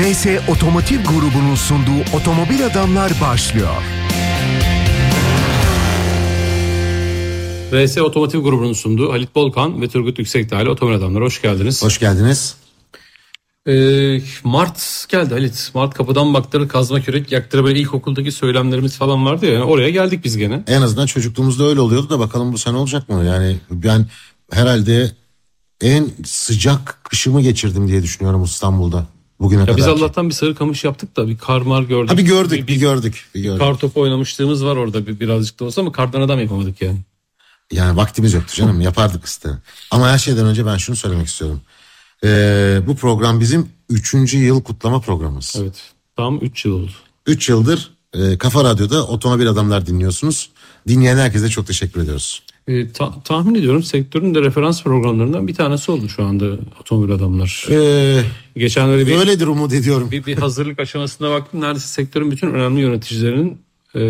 RS Otomotiv Grubu'nun sunduğu Otomobil Adamlar başlıyor. RS Otomotiv Grubu'nun sunduğu Halit Bolkan ve Turgut Yüksekdağ ile Otomobil Adamlar hoş geldiniz. Hoş geldiniz. Ee, Mart geldi Halit. Mart kapıdan baktırır kazma kürek yaktırır böyle ilkokuldaki söylemlerimiz falan vardı ya. Oraya geldik biz gene. En azından çocukluğumuzda öyle oluyordu da bakalım bu sene olacak mı? Yani ben herhalde en sıcak kışımı geçirdim diye düşünüyorum İstanbul'da bugüne Ya kadar. biz Allah'tan bir sarı kamış yaptık da bir kar mar gördük. Ha bir gördük, bir gördük, bir gördük. Kar topu oynamışlığımız var orada bir, birazcık da olsa ama kardan adam yapamadık yani. Yani vaktimiz yoktu canım, yapardık işte. Ama her şeyden önce ben şunu söylemek istiyorum. Ee, bu program bizim üçüncü yıl kutlama programımız. Evet. Tam 3 yıl oldu. Üç yıldır e, Kafa Radyo'da Otomobil Adamlar dinliyorsunuz. Dinleyen herkese çok teşekkür ediyoruz. Ee, ta- tahmin ediyorum sektörün de referans programlarından bir tanesi oldu şu anda otomobil adamlar. Ee, Geçenlerde bir, öyledir umut ediyorum. bir, bir hazırlık aşamasına baktım. Neredeyse sektörün bütün önemli yöneticilerinin e,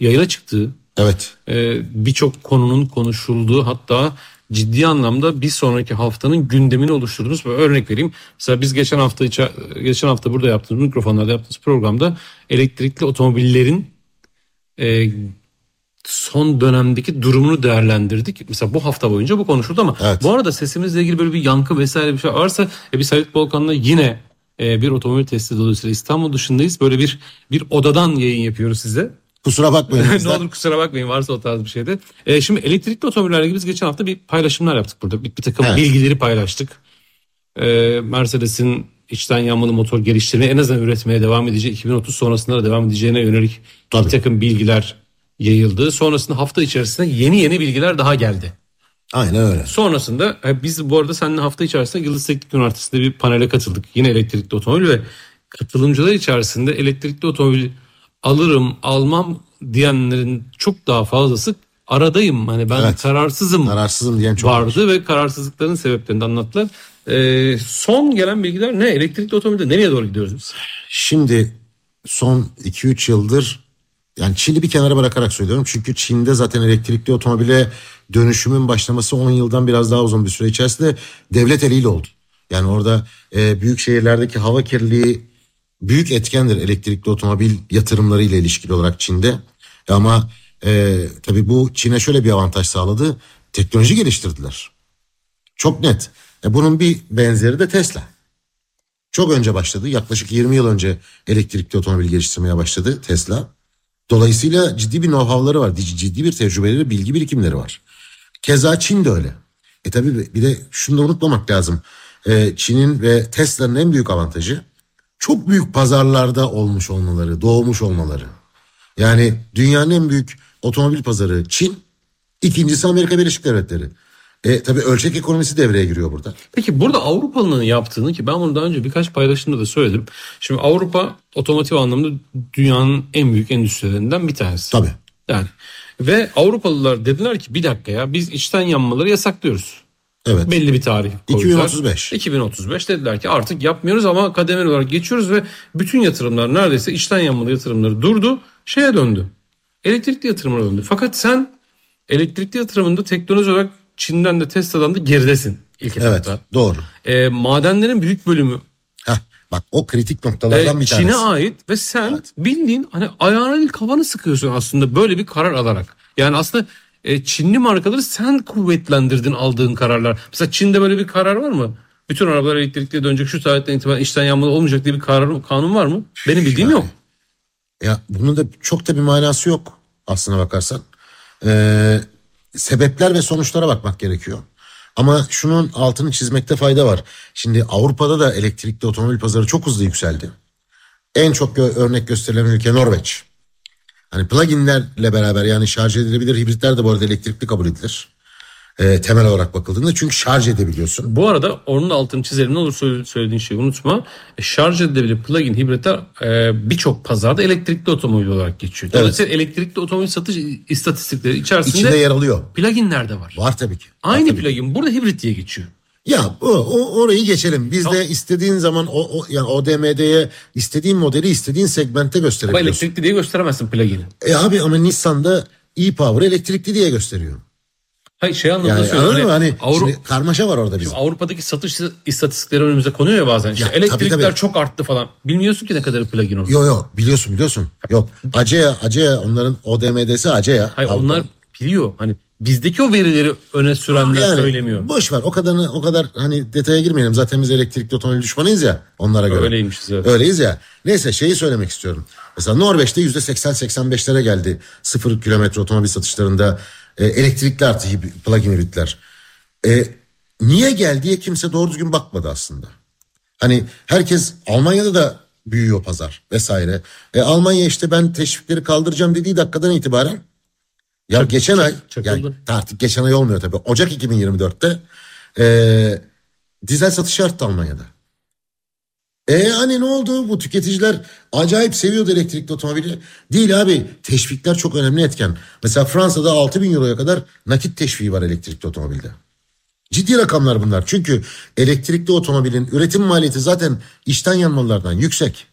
yayına çıktığı, Evet. e, birçok konunun konuşulduğu hatta ciddi anlamda bir sonraki haftanın gündemini oluşturduğunuz bir örnek vereyim. Mesela biz geçen hafta geçen hafta burada yaptığımız mikrofonlarda yaptığımız programda elektrikli otomobillerin e, son dönemdeki durumunu değerlendirdik. Mesela bu hafta boyunca bu konuşuldu ama Evet. bu arada sesimizle ilgili böyle bir yankı vesaire bir şey varsa e, biz Halit Bolkan'la yine e, bir otomobil testi dolayısıyla İstanbul dışındayız. Böyle bir bir odadan yayın yapıyoruz size. Kusura bakmayın. ne olur kusura bakmayın varsa o tarz bir şeyde. E, şimdi elektrikli otomobillerle ilgili biz geçen hafta bir paylaşımlar yaptık burada. Bir, bir takım Evet. bilgileri paylaştık. E, Mercedes'in içten yanmalı motor geliştirini en azından üretmeye devam edeceği 2030 sonrasında da devam edeceğine yönelik Tabii. bir takım bilgiler yayıldı. Sonrasında hafta içerisinde yeni yeni bilgiler daha geldi. Aynen öyle. Sonrasında e, biz bu arada seninle hafta içerisinde Yıldız Teknik Üniversitesi'nde bir panele katıldık. Yine elektrikli otomobil ve katılımcılar içerisinde elektrikli otomobil alırım almam diyenlerin çok daha fazlası aradayım. Hani ben Evet. kararsızım Kararsızım diyen çok var. vardı ve kararsızlıkların sebeplerini anlattılar. E, son gelen bilgiler ne? Elektrikli otomobilde nereye doğru gidiyoruz biz? Şimdi son 2-3 yıldır yani Çin'i bir kenara bırakarak söylüyorum. Çünkü Çin'de zaten elektrikli otomobile dönüşümün başlaması 10 yıldan biraz daha uzun bir süre içerisinde devlet eliyle oldu. Yani orada e, büyük şehirlerdeki hava kirliliği büyük etkendir elektrikli otomobil yatırımları ile ilişkili olarak Çin'de. Ama e, tabii bu Çin'e şöyle bir avantaj sağladı. Teknoloji geliştirdiler. Çok net. E, bunun bir benzeri de Tesla. Çok önce başladı. Yaklaşık 20 yıl önce elektrikli otomobil geliştirmeye başladı Tesla. Dolayısıyla ciddi bir know-how'ları var. Ciddi bir tecrübeleri, bilgi birikimleri var. Keza Çin de öyle. E tabi bir de şunu da unutmamak lazım. E, Çin'in ve Tesla'nın en büyük avantajı çok büyük pazarlarda olmuş olmaları, doğmuş olmaları. Yani dünyanın en büyük otomobil pazarı Çin, ikincisi Amerika Birleşik Devletleri. E tabi ölçek ekonomisi devreye giriyor burada. Peki burada Avrupalı'nın yaptığını ki ben bunu daha önce birkaç paylaşımda da söyledim. Şimdi Avrupa otomotiv anlamda dünyanın en büyük endüstrilerinden bir tanesi. Tabii. Yani ve Avrupalılar dediler ki bir dakika ya biz içten yanmaları yasaklıyoruz. Evet. Belli bir tarih koydular. 2035. 2035 dediler ki artık yapmıyoruz ama kademeli olarak geçiyoruz ve bütün yatırımlar neredeyse içten yanmalı yatırımları durdu. Şeye döndü. Elektrikli yatırımlara döndü. Fakat sen elektrikli yatırımında teknoloji olarak Çin'den de Tesla'dan da geridesin ilk Evet etapta. doğru. E, madenlerin büyük bölümü Heh, bak o kritik e, noktalardan bir tanesi. Çin'e ait ve sen bildiğin hani ayağına değil kafanı sıkıyorsun aslında böyle bir karar alarak. Yani aslında e, Çinli markaları sen kuvvetlendirdin aldığın kararlar. Mesela Çin'de böyle bir karar var mı? Bütün arabalar elektrikliye dönecek şu tarihten itibaren içten yanmalı olmayacak diye bir karar, kanun var mı? Benim bildiğim yok. Ya bunun da çok da bir manası yok aslına bakarsan. Ee, sebepler ve sonuçlara bakmak gerekiyor. Ama şunun altını çizmekte fayda var. Şimdi Avrupa'da da elektrikli otomobil pazarı çok hızlı yükseldi. En çok gö- örnek gösterilen ülke Norveç. Hani pluginlerle beraber yani şarj edilebilir hibritler de bu arada elektrikli kabul edilir. Ee, temel olarak bakıldığında çünkü şarj edebiliyorsun. Bu arada onun altını çizelim ne olur söyle- söylediğin şeyi unutma. E, şarj edilebilir plug-in hibritler e, birçok pazarda elektrikli otomobil olarak geçiyor. Dolayısıyla elektrikli otomobil satış istatistikleri içerisinde İçinde yer alıyor. plug-inler de var. Var tabii ki. Aynı plug-in burada hibrit diye geçiyor. Ya o, o orayı geçelim. Biz de istediğin zaman o, o yani ODM'de istediğin modeli istediğin segmentte Ama gösterebiliyorsun. elektrikli diye gösteremezsin plugin'i. E abi ama Nissan'da e-Power elektrikli diye gösteriyor. Hayır şey anlamında Yani söylüyorum. mı? Hani Avru- şimdi karmaşa var orada bizim. Avrupa'daki satış istatistikleri önümüze konuyor ya bazen. İşte Ya, tabii, elektrikler tabii. çok arttı falan. Bilmiyorsun ki ne kadar plugin olur. Yok yok biliyorsun biliyorsun. Yok Acea Acea onların ODM'desi Acea. Hayır Avrupa. onlar biliyor. Hani bizdeki o verileri öne sürenler söylemiyor. Boş ver o kadarını o kadar hani detaya girmeyelim. Zaten biz elektrikli otomobil düşmanıyız ya onlara göre. Öyleymişiz, evet. Öyleyiz ya. Neyse şeyi söylemek istiyorum. Mesela Norveç'te yüzde 80-85'lere geldi sıfır kilometre otomobil satışlarında e, elektrikli artı plug-in hibritler. E, niye geldiye kimse doğru düzgün bakmadı aslında. Hani herkes Almanya'da da büyüyor pazar vesaire. E, Almanya işte ben teşvikleri kaldıracağım dediği dakikadan itibaren ya geçen ay çakıldı. yani artık geçen ay olmuyor tabii. Ocak 2024'te e, dizel satışı arttı Almanya'da. E hani ne oldu? Bu tüketiciler acayip seviyordu elektrikli otomobili. Değil abi. Teşvikler çok önemli etken. Mesela Fransa'da 6 bin euroya kadar nakit teşviği var elektrikli otomobilde. Ciddi rakamlar bunlar. Çünkü elektrikli otomobilin üretim maliyeti zaten içten yanmalardan yüksek.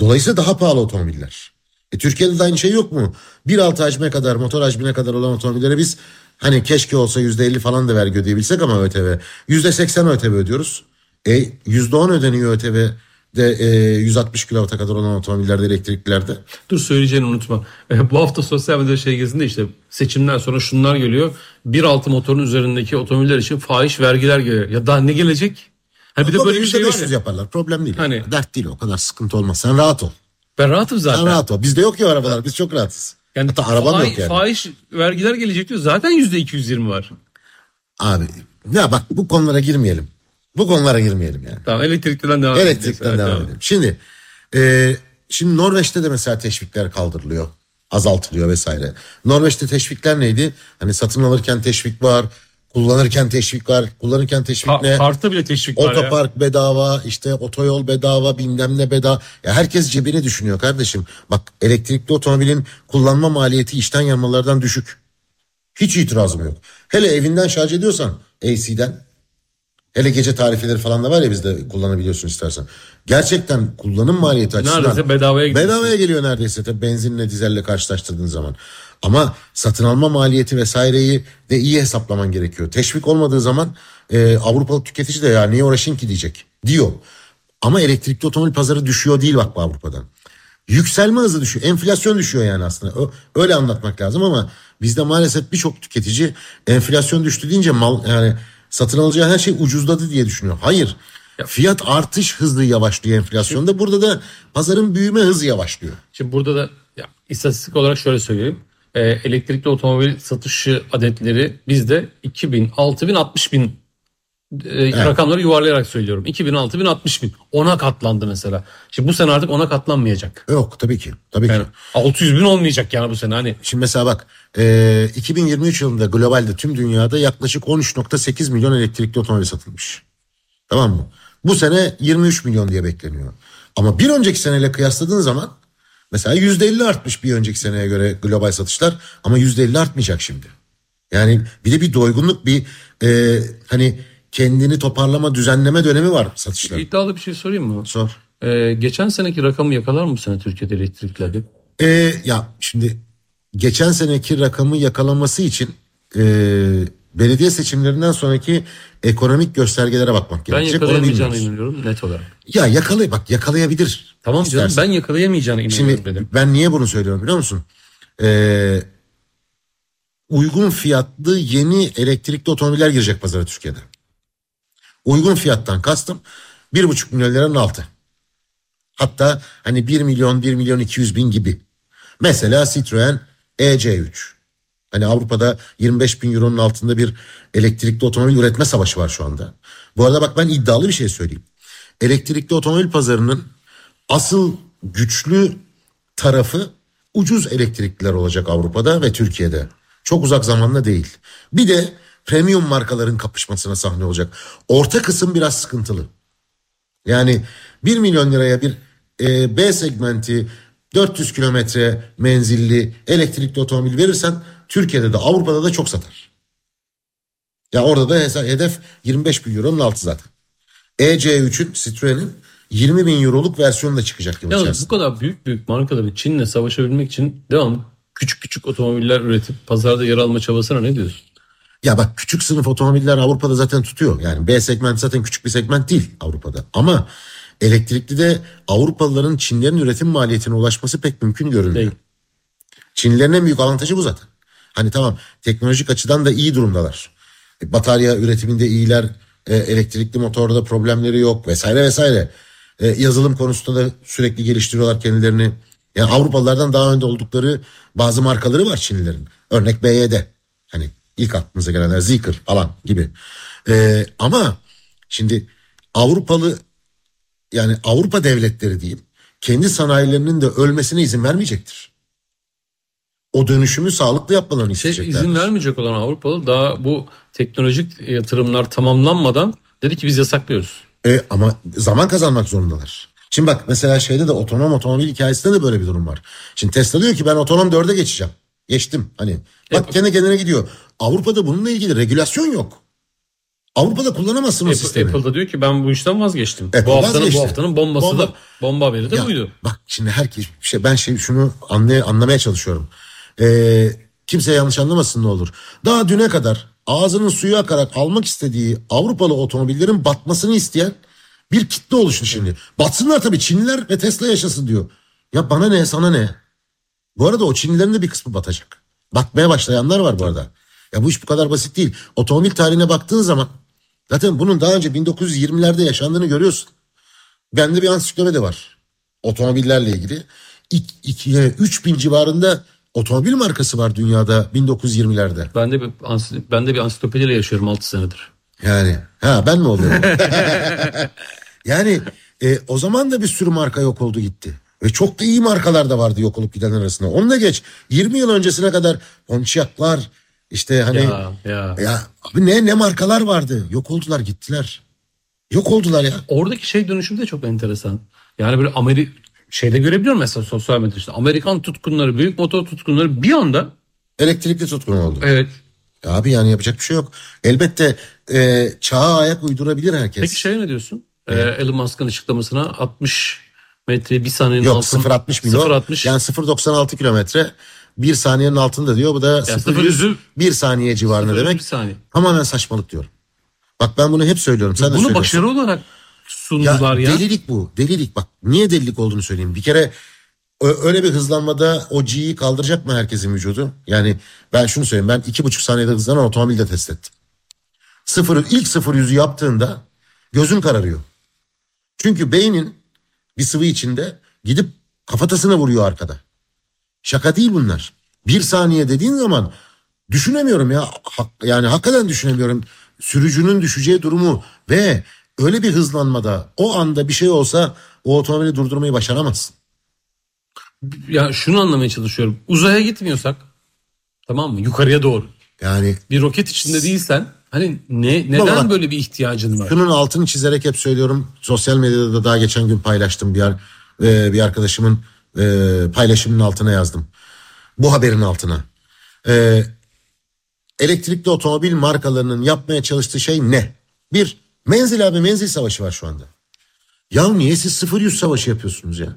Dolayısıyla daha pahalı otomobiller. E, Türkiye'de de aynı şey yok mu? 1.6 hacme kadar, motor hacmine kadar olan otomobillere biz hani keşke olsa %50 falan da vergi ödeyebilsek ama ÖTV. %80 ÖTV ödüyoruz. E %10 ödeniyor ÖTV de e, 160 kW'a kadar olan otomobillerde elektriklilerde. Dur söyleyeceğini unutma. E, bu hafta sosyal medyada şey gezinde işte seçimden sonra şunlar geliyor. 1.6 motorun üzerindeki otomobiller için fahiş vergiler geliyor. Ya daha ne gelecek? Ha bir de böyle bir şey var %500 ya. yaparlar problem değil. Hani- Dert değil o kadar sıkıntı olmaz. Sen rahat ol. Ben rahatım zaten. Sen rahat ol. Bizde yok ya arabalar biz çok rahatız. Yani Hatta arabam fahiş, yok yani. fahiş vergiler gelecek diyor. Zaten %220 var. Abi ya bak bu konulara girmeyelim. Bu konulara girmeyelim yani. Tamam elektrikten devam edeceğiz. Elektrikten Evet, devam tamam. edelim. Şimdi e, şimdi Norveç'te de mesela teşvikler kaldırılıyor. Azaltılıyor vesaire. Norveç'te teşvikler neydi? Hani satın alırken teşvik var. Kullanırken teşvik var. Kullanırken teşvik ne? karta bile teşvik var ya. Otopark bedava, işte otoyol bedava, bilmem ne bedava. Ya herkes cebini düşünüyor kardeşim. Bak elektrikli otomobilin kullanma maliyeti içten yanmalardan düşük. Hiç itirazım yok. Hele evinden şarj ediyorsan AC'den hele gece tarifeleri falan da var ya bizde kullanabiliyorsun istersen. Gerçekten kullanım maliyeti açısından Neredeyse bedavaya gidiyor. bedavaya geliyor neredeyse tabii benzinle dizelle karşılaştırdığın zaman. Ama satın alma maliyeti vesaireyi de iyi hesaplaman gerekiyor. Teşvik olmadığı zaman e, Avrupalı tüketici de ya niye uğraşayım ki diyecek diyor. Ama elektrikli otomobil pazarı düşüyor değil bak bu Avrupa'dan. Yükselme hızı düşüyor. Enflasyon düşüyor yani aslında. Öyle anlatmak lazım ama bizde maalesef birçok tüketici enflasyon düştü deyince mal yani satın alacağı her şey ucuzladı diye düşünüyor. Hayır. Fiyat artış hızlı yavaşlıyor enflasyonda. Burada da pazarın büyüme hızı yavaşlıyor. Şimdi burada da ya, istatistik olarak şöyle söyleyeyim. Ee, elektrikli otomobil satışı adetleri bizde 2000, 6000, 60 bin e, rakamları yuvarlayarak söylüyorum. 2000, 6000, 60 bin. Ona katlandı mesela. Şimdi bu sene artık ona katlanmayacak. Yok tabii ki. Tabii Yani ki. 600 bin olmayacak yani bu sene. Hani Şimdi mesela bak e, 2023 yılında globalde tüm dünyada yaklaşık 13.8 milyon elektrikli otomobil satılmış. Tamam mı? Bu sene 23 milyon diye bekleniyor. Ama bir önceki seneyle kıyasladığın zaman mesela %50 artmış bir önceki seneye göre global satışlar ama %50 artmayacak şimdi. Yani bir de bir doygunluk bir e, hani kendini toparlama düzenleme dönemi var satışların. iddialı bir şey sorayım mı? Sor. Ee, geçen seneki rakamı yakalar mı sene Türkiye'de elektriklerde? E, ya şimdi geçen seneki rakamı yakalaması için e, belediye seçimlerinden sonraki ekonomik göstergelere bakmak Ben gerekecek. Onu yakalayamayacağına inanıyorum net olarak. Ya yakalay bak yakalayabilir. Tamam canım İstersen. ben yakalayamayacağına inanıyorum Şimdi dedim. ben niye bunu söylüyorum biliyor musun? Ee, uygun fiyatlı yeni elektrikli otomobiller girecek pazara Türkiye'de. Uygun fiyattan kastım 1,5 milyon liranın altı. Hatta hani 1 milyon 1 milyon 200 bin gibi. Mesela Citroen EC3. Hani Avrupa'da 25 bin euronun altında bir elektrikli otomobil üretme savaşı var şu anda. Bu arada bak ben iddialı bir şey söyleyeyim. Elektrikli otomobil pazarının asıl güçlü tarafı ucuz elektrikliler olacak Avrupa'da ve Türkiye'de. Çok uzak zamanda değil. Bir de premium markaların kapışmasına sahne olacak. Orta kısım biraz sıkıntılı. Yani 1 milyon liraya bir e, B segmenti 400 kilometre menzilli elektrikli otomobil verirsen Türkiye'de de Avrupa'da da çok satar. Ya orada da hedef 25 bin euronun altı zaten. EC3'ün Citroen'in 20 bin euroluk versiyonu da çıkacak yıl Yalnız bu kadar büyük büyük markaların Çin'le savaşabilmek için devamlı küçük küçük otomobiller üretip pazarda yer alma çabasına ne diyorsun? Ya bak küçük sınıf otomobiller Avrupa'da zaten tutuyor. Yani B segment zaten küçük bir segment değil Avrupa'da. Ama elektrikli de Avrupalıların Çinlerin üretim maliyetine ulaşması pek mümkün görünmüyor. Değil. Çinlilerin en büyük avantajı bu zaten. Hani tamam teknolojik açıdan da iyi durumdalar. E, Batarya üretiminde iyiler, e, elektrikli motorda problemleri yok vesaire vesaire. E, yazılım konusunda da sürekli geliştiriyorlar kendilerini. Yani Avrupalılardan daha önde oldukları bazı markaları var Çinlilerin. Örnek BYD. Hani ilk aklınıza gelenler Zeekr falan gibi. E, ama şimdi Avrupalı yani Avrupa devletleri diyeyim kendi sanayilerinin de ölmesine izin vermeyecektir. O dönüşümü sağlıklı yapmalarını Şey, isteyecekler. izin vermeyecek olan Avrupalı daha bu teknolojik yatırımlar tamamlanmadan dedi ki biz yasaklıyoruz. E, ama zaman kazanmak zorundalar. Şimdi bak mesela şeyde de otonom otomobil hikayesinde de böyle bir durum var. Şimdi Tesla diyor ki ben otonom dörde geçeceğim. Geçtim hani. Bak kendi kendine gidiyor. Avrupa'da bununla ilgili regülasyon yok. Avrupa'da kullanamazsın o Apple, sistemi. Apple'da diyor ki ben bu işten vazgeçtim. Apple bu haftanın vazgeçti. bu haftanın bombası Bomba. da bomba haberi de Ya, buydu. Bak şimdi herkes şey ben şey şunu anlay anlamaya çalışıyorum. Ee, kimse yanlış anlamasın ne olur. Daha düne kadar ağzının suyu akarak almak istediği Avrupalı otomobillerin batmasını isteyen bir kitle oluştu şimdi. Batsınlar tabii Çinliler ve Tesla yaşasın diyor. Ya bana ne sana ne? Bu arada o Çinlilerin de bir kısmı batacak. Batmaya başlayanlar var bu arada. Ya bu iş bu kadar basit değil. Otomobil tarihine baktığın zaman zaten bunun daha önce 1920'lerde yaşandığını görüyorsun. Bende bir ansiklopedi var. Otomobillerle ilgili. 3000 civarında otomobil markası var dünyada 1920'lerde. Ben de bir, ben de bir ansiklopediyle yaşıyorum 6 senedir. Yani ha ben mi oluyorum? yani e, o zaman da bir sürü marka yok oldu gitti. Ve çok da iyi markalar da vardı yok olup giden arasında. Onunla geç 20 yıl öncesine kadar Pontiac'lar işte hani Ya ya. ya abi ne ne markalar vardı. Yok oldular gittiler. Yok oldular ya. Oradaki şey dönüşüm de çok enteresan. Yani böyle Amerik şeyde görebiliyorum mesela sosyal medyada işte Amerikan tutkunları, büyük motor tutkunları bir anda Elektrikli tutkun oldu. evet Abi yani yapacak bir şey yok. Elbette e, çağa ayak uydurabilir herkes. Peki şey ne diyorsun? Ee, Elon Musk'ın açıklamasına 60 metre bir saniyenin Yok altın- 0.60 milyon. 0.60 Yani 0.96 kilometre bir saniyenin altında diyor. Bu da Yani 0.100 bir saniye civarında 0.100 demek. bir saniye. Tamamen saçmalık diyorum. Bak ben bunu hep söylüyorum. Sen de Bunu başarı olarak sundular ya. Delilik bu. Delilik bak. Niye delilik olduğunu söyleyeyim. Bir kere öyle bir hızlanmada o G'yi kaldıracak mı herkesin vücudu? Yani ben şunu söyleyeyim. Ben iki buçuk saniyede hızlanan otomobilde test ettim. Sıfır, ilk sıfır yüzü yaptığında gözün kararıyor. Çünkü beynin bir sıvı içinde gidip kafatasına vuruyor arkada. Şaka değil bunlar. Bir saniye dediğin zaman düşünemiyorum ya. Hak- yani hakikaten düşünemiyorum. Sürücünün düşeceği durumu ve öyle bir hızlanmada o anda bir şey olsa o otomobili durdurmayı başaramazsın. Ya şunu anlamaya çalışıyorum. Uzaya gitmiyorsak tamam mı? Yukarıya doğru. Yani Bir roket içinde değilsen hani ne neden Baba böyle bir ihtiyacın var? şunun altını çizerek hep söylüyorum. Sosyal medyada da daha geçen gün paylaştım bir ar- e, bir arkadaşımın e, paylaşımının altına yazdım. Bu haberin altına. E, elektrikli otomobil markalarının yapmaya çalıştığı şey ne? Bir, menzil abi menzil savaşı var şu anda. Ya niye siz 0-100 savaşı yapıyorsunuz ya?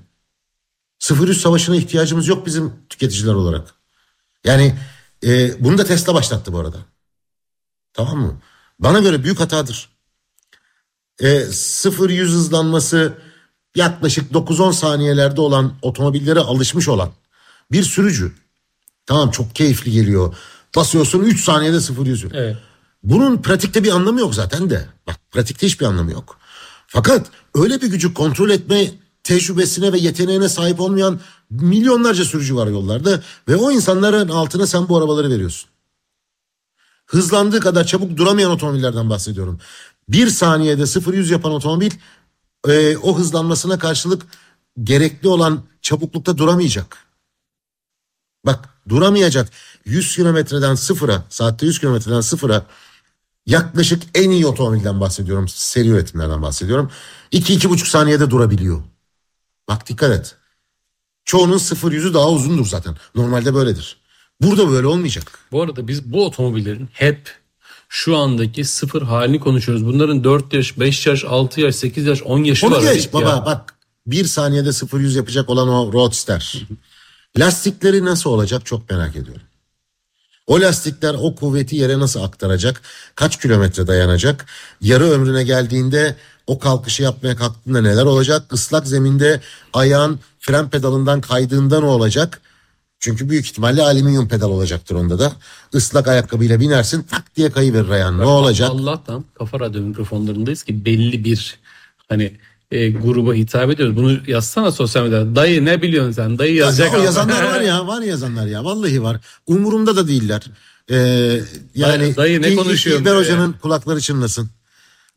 0-100 savaşına ihtiyacımız yok bizim tüketiciler olarak. Yani e, bunu da Tesla başlattı bu arada. Tamam mı? Bana göre büyük hatadır. E, 0-100 hızlanması yaklaşık 9-10 saniyelerde olan otomobillere alışmış olan bir sürücü. Tamam çok keyifli geliyor. Basıyorsun 3 saniyede 0-100'ü. Evet. Bunun pratikte bir anlamı yok zaten de. Bak pratikte hiçbir anlamı yok. Fakat öyle bir gücü kontrol etme tecrübesine ve yeteneğine sahip olmayan milyonlarca sürücü var yollarda. Ve o insanların altına sen bu arabaları veriyorsun. Hızlandığı kadar çabuk duramayan otomobillerden bahsediyorum. Bir saniyede 0-100 yapan otomobil e, o hızlanmasına karşılık gerekli olan çabuklukta duramayacak. Bak duramayacak 100 kilometreden sıfıra saatte 100 kilometreden sıfıra yaklaşık en iyi otomobilden bahsediyorum. Seri üretimlerden bahsediyorum. 2-2,5 saniyede durabiliyor. Bak dikkat et. Çoğunun sıfır yüzü daha uzundur zaten. Normalde böyledir. Burada böyle olmayacak. Bu arada biz bu otomobillerin hep şu andaki sıfır halini konuşuyoruz. Bunların 4 yaş, 5 yaş, 6 yaş, 8 yaş, 10 yaşı Onu var. geç Ya. baba bak. Bir saniyede sıfır yüz yapacak olan o Roadster. Lastikleri nasıl olacak çok merak ediyorum. O lastikler o kuvveti yere nasıl aktaracak? Kaç kilometre dayanacak? Yarı ömrüne geldiğinde o kalkışı yapmaya kalktığında neler olacak? Islak zeminde ayağın fren pedalından kaydığında ne olacak? Çünkü büyük ihtimalle alüminyum pedal olacaktır onda da. Islak ayakkabıyla binersin tak diye kayıverir ayağın. Ne olacak? Allah'tan kafa radyo mikrofonlarındayız ki belli bir hani e, gruba hitap ediyoruz. Bunu yazsana sosyal medyada. Dayı ne biliyorsun sen? Dayı yazacak. Ya, yazanlar var ya var yazanlar ya vallahi var. Umurumda da değiller. Ee, yani Dayı- dayı ne konuşuyor İlber Hoca'nın kulakları çınlasın.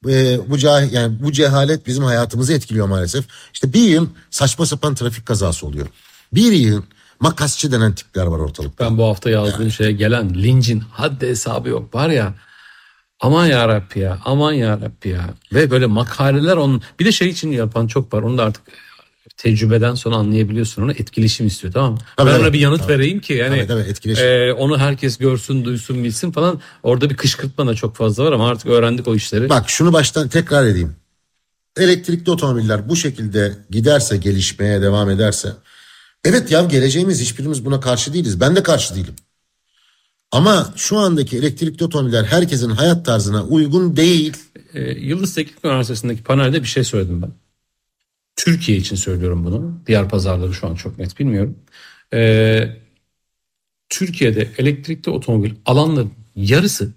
Ee, bu cah yani bu cehalet bizim hayatımızı etkiliyor maalesef. İşte bir yıl saçma sapan trafik kazası oluyor. Bir yıl makasçı denen tipler var ortalıkta. Ben bu hafta yazdığım şeye gelen lincin haddi hesabı yok. Var ya aman ya Rabbi ya aman ya Rabbi ya. Ve böyle makaleler onun bir de şey için yapan çok var. Onu da artık tecrübeden sonra anlayabiliyorsun onu etkileşim istiyor tamam mı? Tabii, ben tabii. ona bir yanıt vereyim ki yani Tabii, tabii, etkileşim. e, onu herkes görsün duysun bilsin falan orada bir kışkırtma da çok fazla var ama artık öğrendik o işleri. Bak şunu baştan tekrar edeyim. Elektrikli otomobiller bu şekilde giderse gelişmeye devam ederse evet ya geleceğimiz hiçbirimiz buna karşı değiliz. Ben de karşı değilim. Ama şu andaki elektrikli otomobiller herkesin hayat tarzına uygun değil. E, Yıldız Teknik Üniversitesi'ndeki panelde bir şey söyledim ben. Türkiye için söylüyorum bunu. Diğer pazarları şu an çok net bilmiyorum. E, Türkiye'de elektrikli otomobil alanların yarısı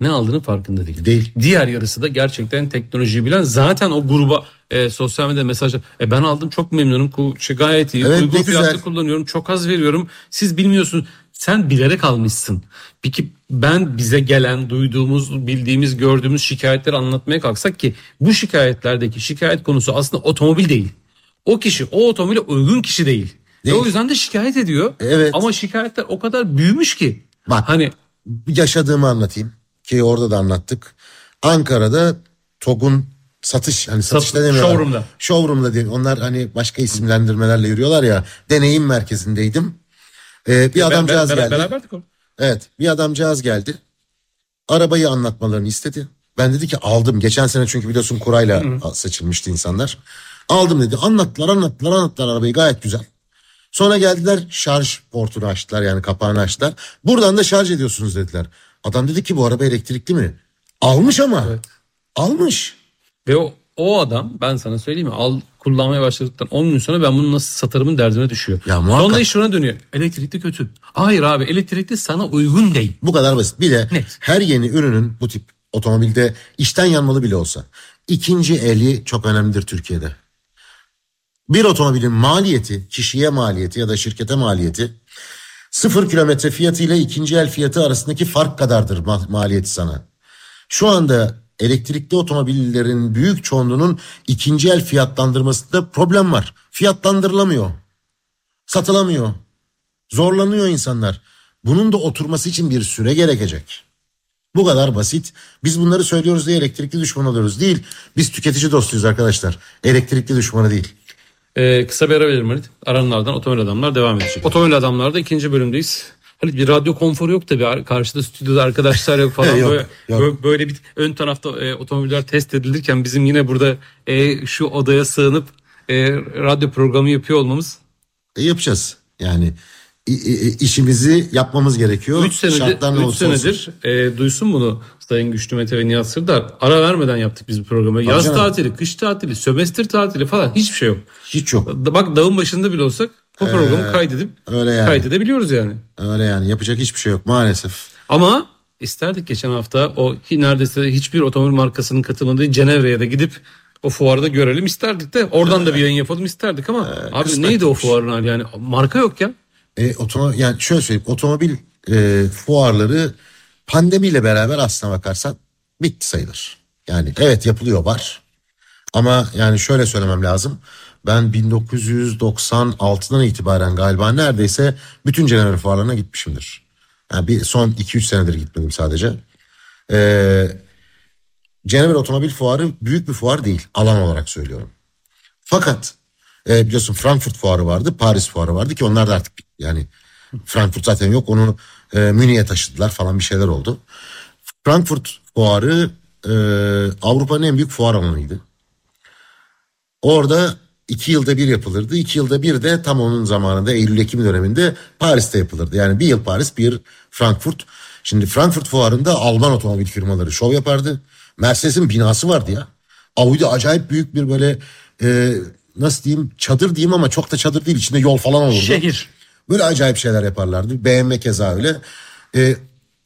ne aldığını farkında değil. Değil. Diğer yarısı da gerçekten teknolojiyi bilen zaten o gruba e, sosyal medyada mesajlar. E, ben aldım çok memnunum. Şey, gayet iyi. Evet, Uygun fiyatlı kullanıyorum. Çok az veriyorum. Siz bilmiyorsunuz. Sen bilerek almışsın. Peki ben bize gelen, duyduğumuz, bildiğimiz, gördüğümüz şikayetleri anlatmaya kalksak ki bu şikayetlerdeki şikayet konusu aslında otomobil değil. O kişi o otomobile uygun kişi değil. Ve Değil. o yüzden de şikayet ediyor. Evet. Ama şikayetler o kadar büyümüş ki. Bak. Hani yaşadığımı anlatayım ki orada da anlattık. Ankara'da TOG'un satış hani satışta demiyorlar. showroom'da. Showroom'da değil. Onlar hani başka isimlendirmelerle yürüyorlar ya. Deneyim merkezindeydim. Ee, bir adamcağız ben- ben- geldi. Beraberdik o. Evet bir adamcağız geldi. Arabayı anlatmalarını istedi. Ben dedi ki aldım. Geçen sene çünkü biliyorsun kurayla seçilmişti insanlar. Aldım dedi. Anlattılar anlattılar anlattılar arabayı gayet güzel. Sonra geldiler şarj portunu açtılar yani kapağını açtılar. Buradan da şarj ediyorsunuz dediler. Adam dedi ki bu araba elektrikli mi? Almış ama. Almış. Ve o, o adam ben sana söyleyeyim mi al kullanmaya başladıktan 10 gün sonra ben bunu nasıl satarımın derdine düşüyor. Ya muhakkak. Sonra iş şuna dönüyor. Elektrikli kötü. Hayır abi elektrikli sana uygun değil. Bu kadar basit. Bir de Net. her yeni ürünün bu tip otomobilde işten yanmalı bile olsa ikinci eli çok önemlidir Türkiye'de. Bir otomobilin maliyeti, kişiye maliyeti ya da şirkete maliyeti sıfır kilometre fiyatı ile ikinci el fiyatı arasındaki fark kadardır ma- maliyeti sana. Şu anda elektrikli otomobillerin büyük çoğunluğunun ikinci el fiyatlandırmasında problem var. Fiyatlandırılamıyor. Satılamıyor. Zorlanıyor insanlar. Bunun da oturması için bir süre gerekecek. Bu kadar basit. Biz bunları söylüyoruz diye elektrikli düşman oluyoruz. Değil. Biz tüketici dostuyuz arkadaşlar. Elektrikli düşmanı değil. Ee, kısa bir ara verelim Halit. Aranlardan otomobil adamlar devam edecek. Otomobil adamlarda ikinci bölümdeyiz. Halit bir radyo konforu yok tabii. Karşıda stüdyoda arkadaşlar yok falan. Yok, böyle, yok. böyle, bir ön tarafta e, otomobiller test edilirken bizim yine burada e, şu odaya sığınıp e, radyo programı yapıyor olmamız E, yapacağız. Yani işimizi yapmamız gerekiyor. 3 senedir, üç olsun. senedir e, duysun bunu Sayın Güçlü Mete ve Nihat Sırdar. Ara vermeden yaptık biz bu programı. Yaz canım. tatili, kış tatili, sömestr tatili falan hiçbir şey yok. Hiç yok. Bak dağın başında bile olsak bu programı kaydedip Ee, öyle yani. kaydedebiliyoruz yani. Öyle yani yapacak hiçbir şey yok maalesef. Ama isterdik geçen hafta o neredeyse hiçbir otomobil markasının katılmadığı Cenevre'ye de gidip o fuarda görelim isterdik de oradan da bir yayın yapalım isterdik ama abi kısmet neydi o fuarın hali yani marka yok ya. E, otomo yani şöyle söyleyeyim otomobil e, fuarları pandemiyle beraber aslına bakarsan bitti sayılır. Yani evet yapılıyor var. Ama yani şöyle söylemem lazım. Ben 1996'dan itibaren galiba neredeyse bütün Cenevre fuarlarına gitmişimdir. Yani bir son 2-3 senedir gitmedim sadece. Ee, Cenevre Otomobil Fuarı büyük bir fuar değil alan olarak söylüyorum. Fakat e, biliyorsun Frankfurt fuarı vardı, Paris fuarı vardı ki onlar da artık yani Frankfurt zaten yok onu e, Münih'e taşıdılar falan bir şeyler oldu. Frankfurt fuarı e, Avrupa'nın en büyük fuar alanıydı. Orada iki yılda bir yapılırdı. İki yılda bir de tam onun zamanında Eylül-Ekim döneminde Paris'te yapılırdı. Yani bir yıl Paris bir Frankfurt. Şimdi Frankfurt fuarında Alman otomobil firmaları şov yapardı. Mercedes'in binası vardı ya. Audi acayip büyük bir böyle e, nasıl diyeyim çadır diyeyim ama çok da çadır değil içinde yol falan olurdu. Şehir. Böyle acayip şeyler yaparlardı. BMW keza öyle. E,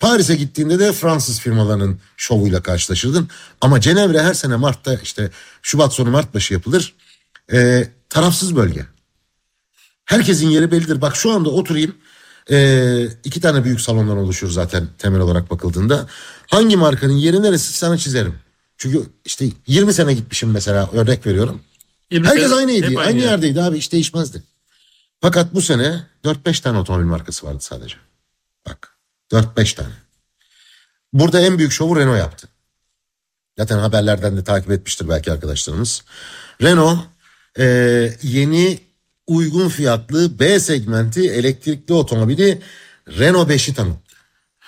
Paris'e gittiğinde de Fransız firmalarının şovuyla karşılaşırdın. Ama Cenevre her sene Mart'ta işte Şubat sonu Mart başı yapılır. E, tarafsız bölge. Herkesin yeri bellidir. Bak şu anda oturayım. E, iki tane büyük salondan oluşuyor zaten temel olarak bakıldığında. Hangi markanın yeri neresi sana çizerim. Çünkü işte 20 sene gitmişim mesela örnek veriyorum. 20 Herkes aynıydı. Aynı, yer. yerdeydi abi hiç değişmezdi. Fakat bu sene 4-5 tane otomobil markası vardı sadece. Bak 4-5 tane. Burada en büyük şovu Renault yaptı. Zaten haberlerden de takip etmiştir belki arkadaşlarımız. Renault e, yeni uygun fiyatlı B segmenti elektrikli otomobili Renault 5'i tanıttı.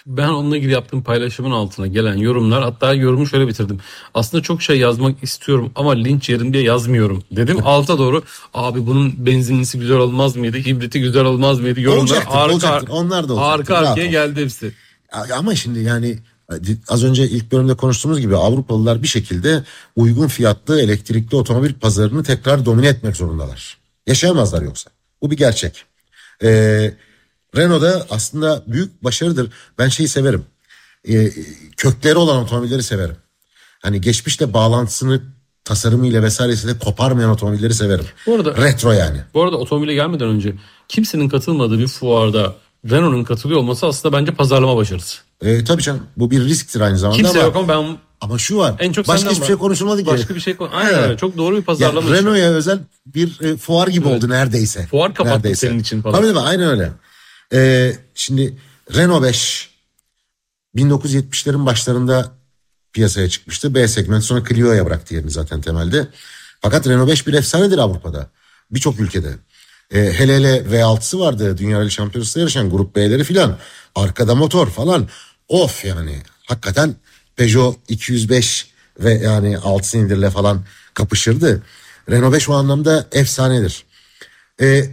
Ben onunla ilgili yaptığım paylaşımın altına gelen yorumlar hatta yorumu şöyle bitirdim. Aslında çok şey yazmak istiyorum ama linç yerim diye yazmıyorum dedim. Alta doğru abi bunun benzinlisi güzel olmaz mıydı? Hibriti güzel olmaz mıydı? Yorumlar Olacaktır, arka, olacaktır. Onlar da olacaktır. arka arkaya geldi hepsi. Ama şimdi yani az önce ilk bölümde konuştuğumuz gibi Avrupalılar bir şekilde uygun fiyatlı elektrikli otomobil pazarını tekrar domine etmek zorundalar. Yaşayamazlar yoksa. Bu bir gerçek. Ee, Renault'da aslında büyük başarıdır. Ben şeyi severim. Ee, kökleri olan otomobilleri severim. Hani geçmişte bağlantısını tasarımıyla vesairesiyle koparmayan otomobilleri severim. Bu arada- Retro yani. Bu arada otomobile gelmeden önce kimsenin katılmadığı bir fuarda Renault'un katılıyor olması aslında bence pazarlama başarısı. Ee, tabii canım bu bir risktir aynı zamanda Kimse ama, yok ama ben ama şu var. en çok başka hiçbir var. şey konuşulmadı ki. Başka bir şey konu. Aynen Evet. öyle. Çok doğru bir pazarlama. işi. Renault'a özel bir e, fuar gibi oldu neredeyse. Fuar kapattık Neredeyse. senin için falan. Tabii tabii aynen öyle. Ee, şimdi Renault 5 1970'lerin başlarında piyasaya çıkmıştı. B segment sonra Clio'ya bıraktı yerini zaten temelde. Fakat Renault 5 bir efsanedir Avrupa'da. Birçok ülkede. Ee, hele hele V6'sı vardı. Dünya Rally Şampiyonası'nda yarışan Grup B'leri filan. Arkada motor falan. Of yani. Hakikaten Peugeot 205 ve yani 6 silindirle falan kapışırdı. Renault 5 o anlamda efsanedir. Ee,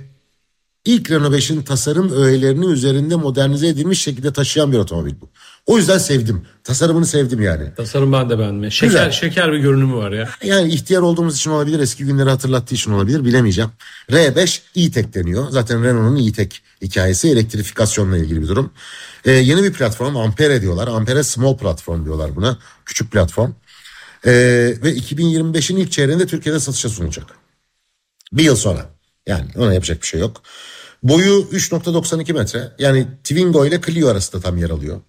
İlk Renault 5'in tasarım öğelerini üzerinde modernize edilmiş şekilde taşıyan bir otomobil bu. O yüzden sevdim. Tasarımını sevdim yani. Tasarım ben de beğendim. Şeker, Güzel. şeker bir görünümü var ya. Yani ihtiyar olduğumuz için olabilir, eski günleri hatırlattığı için olabilir bilemeyeceğim. R5 e-Tech deniyor. Zaten Renault'un e-Tech hikayesi elektrifikasyonla ilgili bir durum. Ee, yeni bir platform Ampere diyorlar. Ampere Small Platform diyorlar buna. Küçük platform. Ee, ve 2025'in ilk çeyreğinde Türkiye'de satışa sunulacak. Bir yıl sonra. Yani ona yapacak bir şey yok. Boyu 3.92 metre. Yani Twingo ile Clio arasında tam yer alıyor.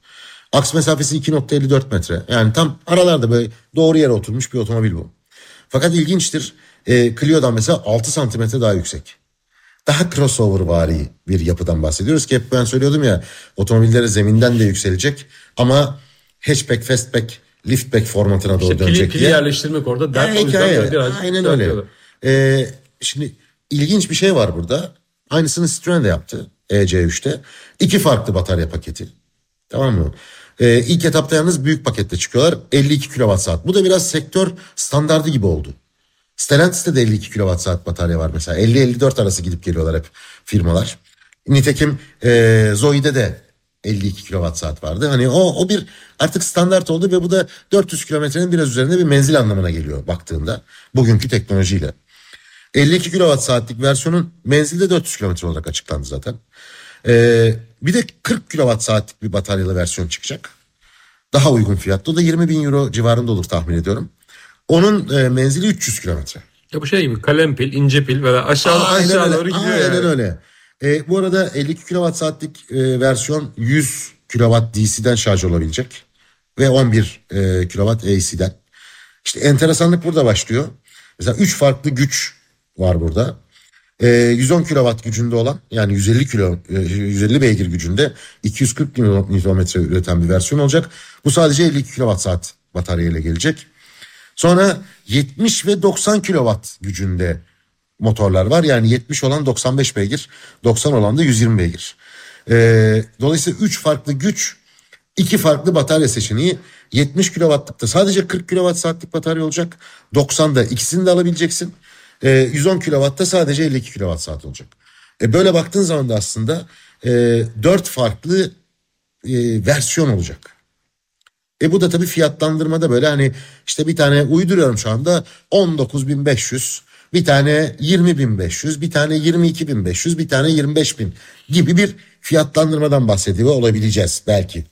Aks mesafesi 2.54 metre. Yani tam aralarda böyle doğru yere oturmuş bir otomobil bu. Fakat ilginçtir. E, Clio'dan mesela 6 santimetre daha yüksek. Daha crossover vari bir yapıdan bahsediyoruz ki hep ben söylüyordum ya otomobillere zeminden de yükselecek ama hatchback, fastback, liftback formatına doğru İşte pili, dönecek pili diye. yerleştirmek orada dert. O yüzden hikaye. Aynen öyle. Ee, şimdi ilginç bir şey var burada. Aynısını Citroen de yaptı EC3'te. İki farklı batarya paketi. Tamam mı? Ee, ilk etapta yalnız büyük pakette çıkıyorlar. 52 kWh. Bu da biraz sektör standardı gibi oldu. Stellantis'te de 52 kWh batarya var mesela. 50-54 arası gidip geliyorlar hep firmalar. Nitekim e, Zoe'de de 52 kWh vardı. Hani o, o bir artık standart oldu ve bu da 400 kilometrenin biraz üzerinde bir menzil anlamına geliyor baktığında. Bugünkü teknolojiyle. 52 kWh'lik versiyonun menzilde 400 kilometre olarak açıklandı zaten. Ee, bir de 40 kWh'lik bir bataryalı versiyon çıkacak. Daha uygun fiyatlı. O da 20 bin euro civarında olur tahmin ediyorum. Onun e, menzili 300 kilometre. Ya bu şey gibi kalem pil, ince pil böyle aşağı Aynen aşağı öyle. doğru gidiyor Aynen yani. öyle. E, bu arada 52 kWh'lik e, versiyon 100 kW DC'den şarj olabilecek. Ve 11 e, kW AC'den. İşte enteresanlık burada başlıyor. Mesela 3 farklı güç var burada. E, 110 kW gücünde olan yani 150 kilo e, 150 beygir gücünde 240 Nm üreten bir versiyon olacak. Bu sadece 52 kWh batarya ile gelecek. Sonra 70 ve 90 kW gücünde motorlar var. Yani 70 olan 95 beygir, 90 olan da 120 beygir. Ee, dolayısıyla 3 farklı güç, 2 farklı batarya seçeneği. 70 kW'lıkta sadece 40 kWh saatlik batarya olacak. 90'da ikisini de alabileceksin. E, 110 kW'da sadece 52 kWh saat olacak. E, böyle baktığın zaman da aslında e, 4 farklı e, versiyon olacak. E bu da tabii fiyatlandırmada böyle hani işte bir tane uyduruyorum şu anda 19.500 bir tane 20.500 bir tane 22.500 bir tane 25.000 gibi bir fiyatlandırmadan bahsediyor olabileceğiz belki.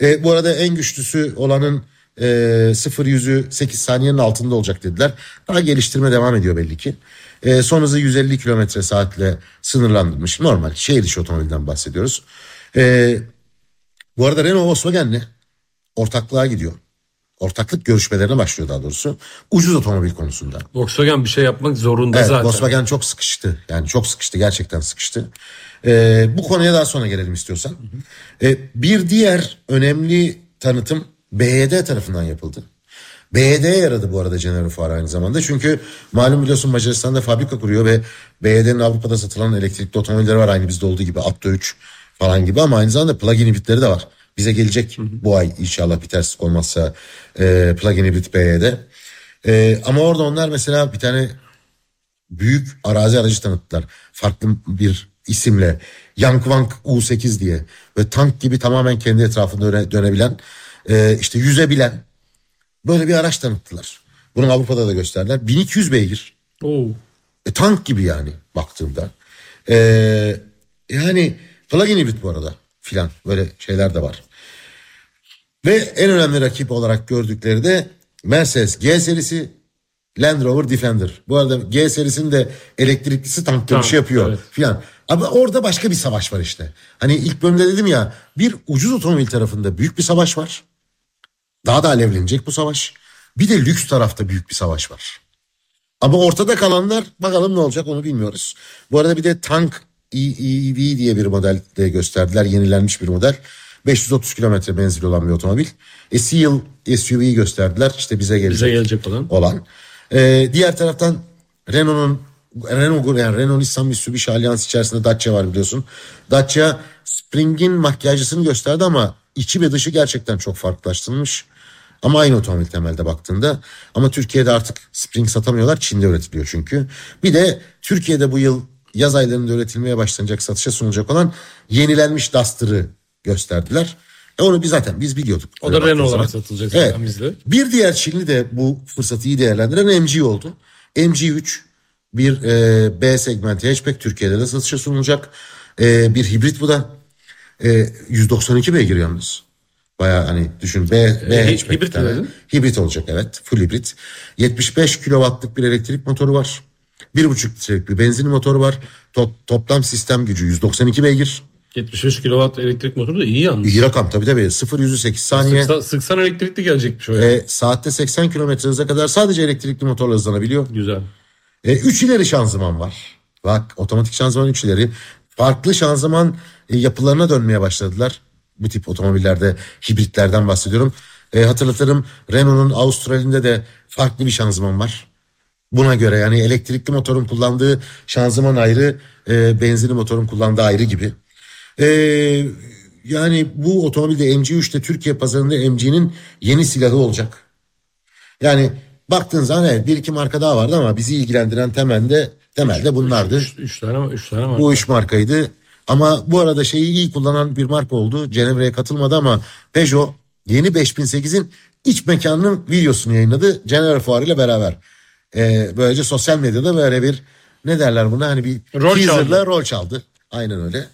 E, bu arada en güçlüsü olanın e, 0 yüzü 8 saniyenin altında olacak dediler. Daha geliştirme devam ediyor belli ki. E, son hızı 150 kilometre saatle sınırlandırmış. Normal şehir dışı otomobilden bahsediyoruz. E, bu arada Renault Volkswagen'le ortaklığa gidiyor. Ortaklık görüşmelerine başlıyor daha doğrusu. Ucuz otomobil konusunda. Volkswagen bir şey yapmak zorunda Evet, zaten. Volkswagen çok sıkıştı. Yani çok sıkıştı. Gerçekten sıkıştı. Ee, bu konuya daha sonra gelelim istiyorsan. Ee, bir diğer önemli tanıtım BYD tarafından yapıldı. BYD'ye yaradı bu arada Genero Fuar aynı zamanda. Çünkü malum biliyorsun Macaristan'da fabrika kuruyor ve BYD'nin Avrupa'da satılan elektrikli otomobilleri var. Aynı bizde olduğu gibi Atto 3 falan gibi ama aynı zamanda plug-in hibritleri de var. Bize gelecek bu ay inşallah bir terslik olmazsa e, plug-in hibrit BYD. E, ama orada onlar mesela bir tane büyük arazi aracı tanıttılar. Farklı bir isimle. Yangwang U8 diye. Ve tank gibi tamamen kendi etrafında döne, dönebilen, e, işte yüzebilen böyle bir araç tanıttılar. Bunu Avrupa'da da gösterdiler. 1200 beygir. Oo. E, tank gibi yani baktığımda. E, yani plug-in hibrit bu arada filan böyle şeyler de var. Ve en önemli rakip olarak gördükleri de Mercedes G serisi Land Rover Defender. Bu arada G serisinin de elektriklisi tank dönüşü Tamam, yapıyor evet. filan. Ama orada başka bir savaş var işte. Hani ilk bölümde dedim ya bir ucuz otomobil tarafında büyük bir savaş var. Daha da alevlenecek bu savaş. Bir de lüks tarafta büyük bir savaş var. Ama ortada kalanlar bakalım ne olacak onu bilmiyoruz. Bu arada bir de Tank EV diye bir model de gösterdiler. Yenilenmiş bir model. 530 kilometre menzili olan bir otomobil. E, Seal SUV'yi gösterdiler. İşte bize gelecek, Bize gelecek olan. olan. E, diğer taraftan Renault'un Renault yani Renault Nissan Mitsubishi Alliance içerisinde Dacia var biliyorsun. Dacia Spring'in makyajcısını gösterdi ama içi ve dışı gerçekten çok farklılaştırılmış. Ama aynı otomobil temelde baktığında. Ama Türkiye'de artık Spring satamıyorlar. Çin'de üretiliyor çünkü. Bir de Türkiye'de bu yıl yaz aylarında üretilmeye başlanacak, satışa sunulacak olan yenilenmiş Duster'ı gösterdiler. E onu biz zaten biz biliyorduk. O da Renault olarak satılacak Evet. zaten bizde. Bir diğer Çinli de bu fırsatı iyi değerlendiren MG oldu. MG3 bir e, B segmenti hatchback Türkiye'de de satışa sunulacak. E, bir hibrit bu da. E, 192 beygir yalnız. Baya hani düşün B, B E, hatchback. hibrit tane. Hibrit olacak evet. Full hibrit. 75 kilowattlık bir elektrik motoru var. 1,5 litrelik bir benzin motoru var. To- toplam sistem gücü 192 beygir. 75 kW elektrik motoru da iyi yalnız. İyi rakam tabii tabii. 0 yüzü 8 saniye. Sıksa, sıksan elektrikli gelecekmiş o ya. E, saatte 80 kilometre hıza kadar sadece elektrikli motorla hızlanabiliyor. Güzel. E, üç ileri şanzıman var. Bak otomatik şanzıman üç ileri. Farklı şanzıman e, yapılarına dönmeye başladılar. Bu tip otomobillerde hibritlerden bahsediyorum. E, hatırlatırım Renault'un Avustralya'da de farklı bir şanzıman var. Buna göre yani elektrikli motorun kullandığı şanzıman ayrı, e, benzinli motorun kullandığı ayrı gibi. E, yani bu otomobilde MG3'te Türkiye pazarında MG'nin yeni silahı olacak. Yani baktığın zaman evet bir iki marka daha vardı ama bizi ilgilendiren temelde temelde bunlardı. Üç, üç tane üç tane var. Bu üç markaydı. Ama bu arada şeyi iyi kullanan bir marka oldu. Cenevre'ye katılmadı ama Peugeot yeni 5008'in iç mekanının videosunu yayınladı. Cenevre Fuarı ile beraber. Ee, böylece sosyal medyada böyle bir ne derler buna hani bir Rol teaserla çaldı. rol çaldı. Aynen öyle.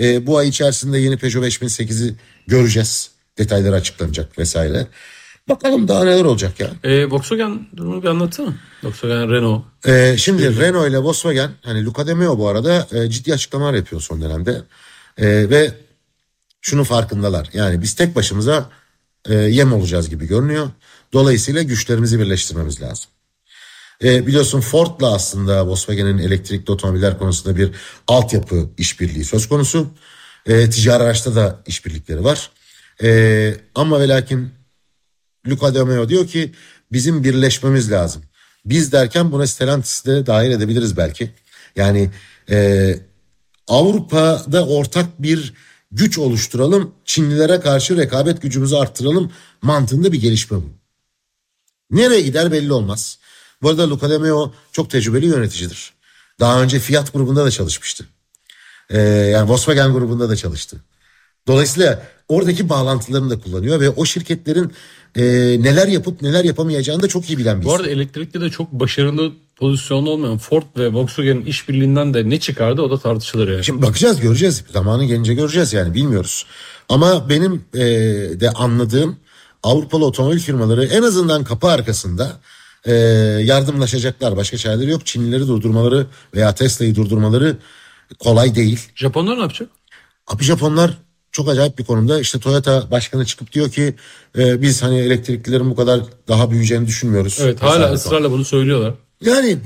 Ee, bu ay içerisinde yeni Peugeot 5008'i göreceğiz. Detayları açıklanacak vesaire. Bakalım daha neler olacak ya. E, Volkswagen durumu bir anlatsana. Volkswagen, Renault. Ee, şimdi Renault ile Volkswagen hani Luca De Meo bu arada e, ciddi açıklamalar yapıyor son dönemde. E, ve şunun farkındalar. Yani biz tek başımıza e, yem olacağız gibi görünüyor. Dolayısıyla güçlerimizi birleştirmemiz lazım. E, biliyorsun Ford'la aslında Volkswagen'in elektrikli otomobiller konusunda bir altyapı işbirliği söz konusu. E, ticari araçta da işbirlikleri var. E, ama ve lakin Luca De Meo diyor ki bizim birleşmemiz lazım. Biz derken buna Stellantis'i de dahil edebiliriz belki. Yani e, Avrupa'da ortak bir güç oluşturalım. Çinlilere karşı rekabet gücümüzü arttıralım mantığında bir gelişme bu. Nereye gider belli olmaz. Bu arada Luca De Meo çok tecrübeli yöneticidir. Daha önce Fiat grubunda da çalışmıştı. Ee, yani Volkswagen grubunda da çalıştı. Dolayısıyla oradaki bağlantılarını da kullanıyor ve o şirketlerin e, neler yapıp neler yapamayacağını da çok iyi bilen bir Bu arada elektrikte de çok başarılı pozisyonda olmayan Ford ve Volkswagen'in işbirliğinden de ne çıkardı o da tartışılır yani. Şimdi bakacağız göreceğiz. Zamanı gelince göreceğiz yani bilmiyoruz. Ama benim e, de anladığım Avrupalı otomobil firmaları en azından kapı arkasında e, yardımlaşacaklar. Başka çareleri yok. Çinlileri durdurmaları veya Tesla'yı durdurmaları kolay değil. Japonlar ne yapacak? Abi Japonlar çok acayip bir konumda. İşte Toyota başkanı çıkıp diyor ki e, biz hani elektriklilerin bu kadar daha büyüyeceğini düşünmüyoruz. Evet hala ısrarla bunu söylüyorlar. Yani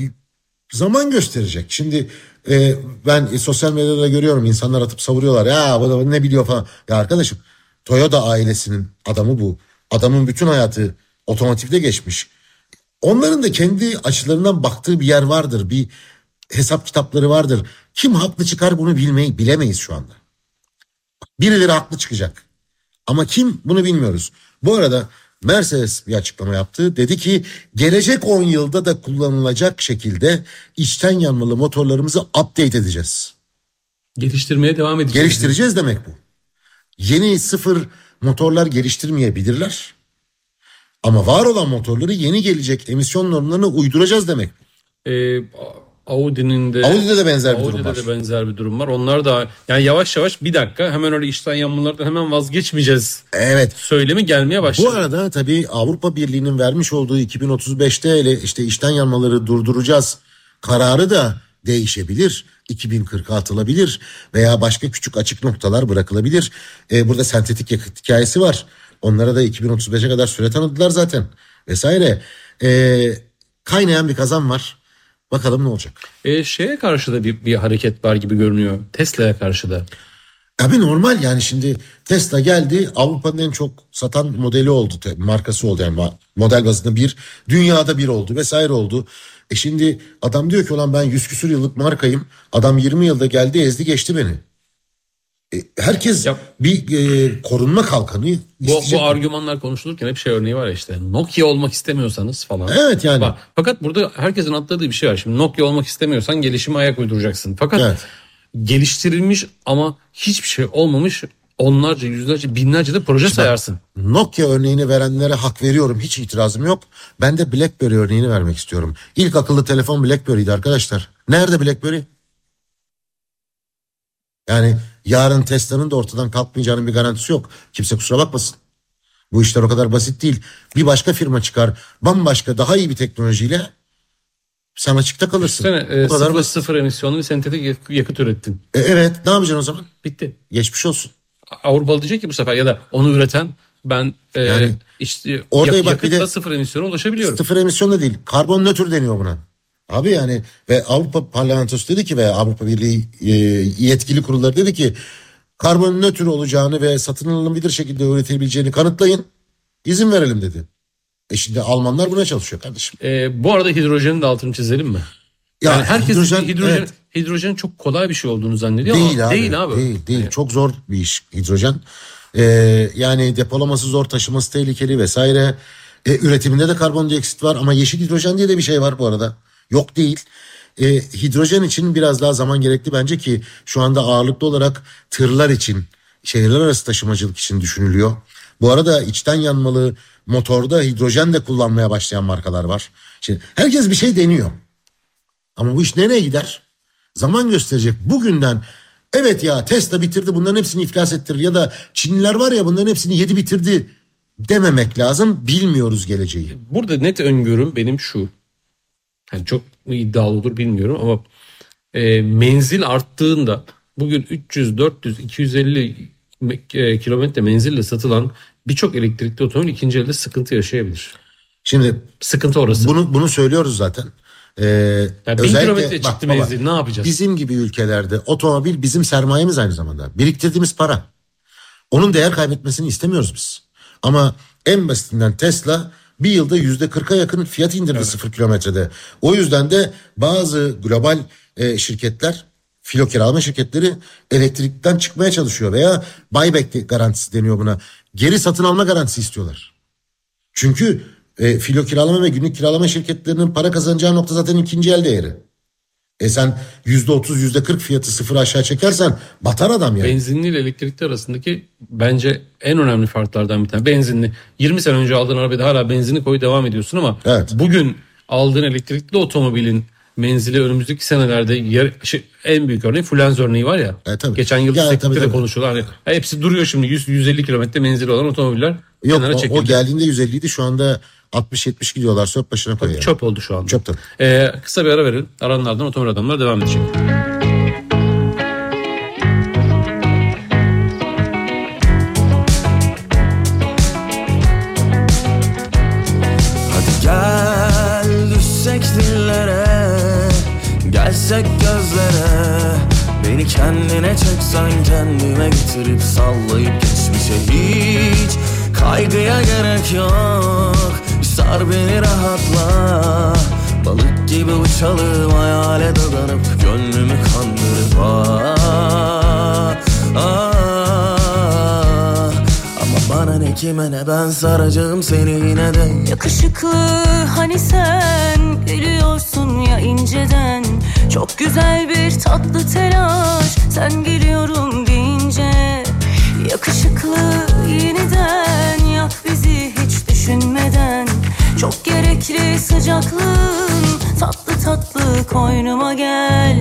zaman gösterecek. Şimdi e, ben sosyal medyada görüyorum insanlar atıp savuruyorlar. Ya bu da ne biliyor falan. Ya arkadaşım Toyota ailesinin adamı bu. Adamın bütün hayatı otomotivde geçmiş. Onların da kendi açılarından baktığı bir yer vardır. Bir hesap kitapları vardır. Kim haklı çıkar bunu bilmeyi bilemeyiz şu anda. Birileri haklı çıkacak. Ama kim bunu bilmiyoruz. Bu arada Mercedes bir açıklama yaptı. Dedi ki gelecek 10 yılda da kullanılacak şekilde içten yanmalı motorlarımızı update edeceğiz. Geliştirmeye devam edeceğiz. Geliştireceğiz demek bu. Yeni sıfır motorlar geliştirmeyebilirler. Ama var olan motorları yeni gelecek emisyon normlarına uyduracağız demek. Ee, Audi'nin de Audi'de de benzer bir durum Audi'de var. de benzer bir durum var. Onlar da yani yavaş yavaş bir dakika hemen öyle işten yanmalardan hemen vazgeçmeyeceğiz. Evet. Söylemi gelmeye başladı. Bu arada tabii Avrupa Birliği'nin vermiş olduğu 2035'te ile işte işten yanmaları durduracağız kararı da değişebilir. 2040'a atılabilir veya başka küçük açık noktalar bırakılabilir. Ee, burada sentetik yakıt hikayesi var. Onlara da 2035'e kadar süre tanıdılar zaten vesaire. Ee, kaynayan bir kazan var. Bakalım ne olacak. Ee, şeye karşı da bir, bir hareket var gibi görünüyor. Tesla'ya karşı da. Abi normal yani şimdi Tesla geldi Avrupa'nın en çok satan modeli oldu markası oldu yani model bazında bir dünyada bir oldu vesaire oldu. E şimdi adam diyor ki olan ben 100 küsur yıllık markayım adam 20 yılda geldi ezdi geçti beni. E, herkes Ya- bir e, korunma kalkanı Bu, bu argümanlar konuşulurken hep şey örneği var ya işte Nokia olmak istemiyorsanız falan. Evet yani. Bak, fakat burada herkesin atladığı bir şey var. Şimdi Nokia olmak istemiyorsan gelişime ayak uyduracaksın. Fakat Evet. geliştirilmiş ama hiçbir şey olmamış onlarca, yüzlerce, binlerce de proje sayarsın. Nokia örneğini verenlere hak veriyorum. Hiç itirazım yok. Ben de BlackBerry örneğini vermek istiyorum. İlk akıllı telefon BlackBerry'di arkadaşlar. Nerede BlackBerry? Yani yarın Tesla'nın da ortadan kalkmayacağının bir garantisi yok. Kimse kusura bakmasın. Bu işler o kadar basit değil. Bir başka firma çıkar bambaşka daha iyi bir teknolojiyle sen açıkta kalırsın. Sene, e, o kadar sıfır, basit. sıfır emisyonlu bir sentetik yak- yakıt ürettin. E, evet ne yapacaksın o zaman? Bitti. Geçmiş olsun. Avrupalı diyecek ki bu sefer ya da onu üreten ben e, Yani işte orada yak- bak bir de- yakıtla sıfır emisyona ulaşabiliyorum. Sıfır emisyon da değil. Karbon nötr deniyor buna. Abi yani ve Avrupa Parlamentosu dedi ki ve Avrupa Birliği e, yetkili kurulları dedi ki karbon nötr olacağını ve satın alınabilir şekilde üretilebileceğini kanıtlayın. İzin verelim dedi. E şimdi Almanlar buna çalışıyor kardeşim. E, bu arada hidrojenin de altını çizelim mi? Ya Yani herkes hidrojen- hidrojen, evet. hidrojen çok kolay bir şey olduğunu zannediyor Değil ama abi. değil abi. Değil, değil. Yani Çok zor bir iş hidrojen. Ee, yani depolaması zor, taşıması tehlikeli vesaire. Ee, üretiminde de karbondioksit var ama yeşil hidrojen diye de bir şey var bu arada. Yok değil. Ee, hidrojen için biraz daha zaman gerekli bence ki şu anda ağırlıklı olarak tırlar için, şehirler arası taşımacılık için düşünülüyor. Bu arada içten yanmalı motorda hidrojen de kullanmaya başlayan markalar var. Şimdi herkes bir şey deniyor. Ama bu iş nereye gider? Zaman gösterecek. Bugünden evet ya Tesla bitirdi bunların hepsini iflas ettirir ya da Çinliler var ya bunların hepsini yedi bitirdi dememek lazım. Bilmiyoruz geleceği. Burada net öngörüm benim şu. Yani çok mu iddialı olur bilmiyorum ama e, menzil arttığında bugün 300, 400, 250 me- e, kilometre menzille satılan birçok elektrikli otomobil ikinci elde sıkıntı yaşayabilir. Şimdi Sıkıntı orası. bunu bunu söylüyoruz zaten. Ee, Yani bin kilometre bak çıktı menzil ne yapacağız? Bizim gibi ülkelerde otomobil bizim sermayemiz aynı zamanda. Biriktirdiğimiz para. Onun değer kaybetmesini istemiyoruz biz. Ama en basitinden Tesla bir yılda yüzde kırka yakın fiyat indirdi sıfır kilometrede. O yüzden de bazı global e, şirketler filo kiralama şirketleri elektrikten çıkmaya çalışıyor veya buyback garantisi deniyor buna. Geri satın alma garantisi istiyorlar. Çünkü E, filo kiralama ve günlük kiralama şirketlerinin para kazanacağı nokta zaten ikinci el değeri. E sen yüzde otuz yüzde kırk fiyatı sıfır aşağı çekersen batar adam yani. Benzinli ile elektrikli arasındaki bence en önemli farklardan bir tane. Benzinli 20 sene önce aldığın arabada hala benzini koy devam ediyorsun ama Evet. bugün aldığın elektrikli otomobilin menzili önümüzdeki senelerde yer, şey, en büyük örneği Fluence örneği var ya. E, tabii. Geçen yıl Ya, Sektik'te tabii, de tabii. konuşuyorlar. Hani, hepsi duruyor şimdi 100 150 kilometre menzili olan otomobiller Yok kenara o, çekildi. o geldiğinde 150 idi şu anda 60-70 gidiyorlar söp başına koy yani. Çöp oldu şu anda. Çöp tabii. Ee, kısa bir ara verelim. Aranlardan otomobil adamlar devam edecek. Hadi gel düşsek dillere Gelsek gözlere Beni kendine çeksen kendime getirip sallayıp geçmişe hiç Kaygıya gerek yok Sar beni rahatla. Balık gibi uçalım hayale dadanıp Gönlümü kandırıp ah, ah. Ama bana ne kime ne ben saracağım seni yine de. Yakışıklı hani sen gülüyorsun ya inceden. Çok güzel bir tatlı telaş sen geliyorum deyince. Yakışıklı yeniden yak bizi hiç düşünmeden Çok gerekli sıcaklığın tatlı tatlı koynuma gel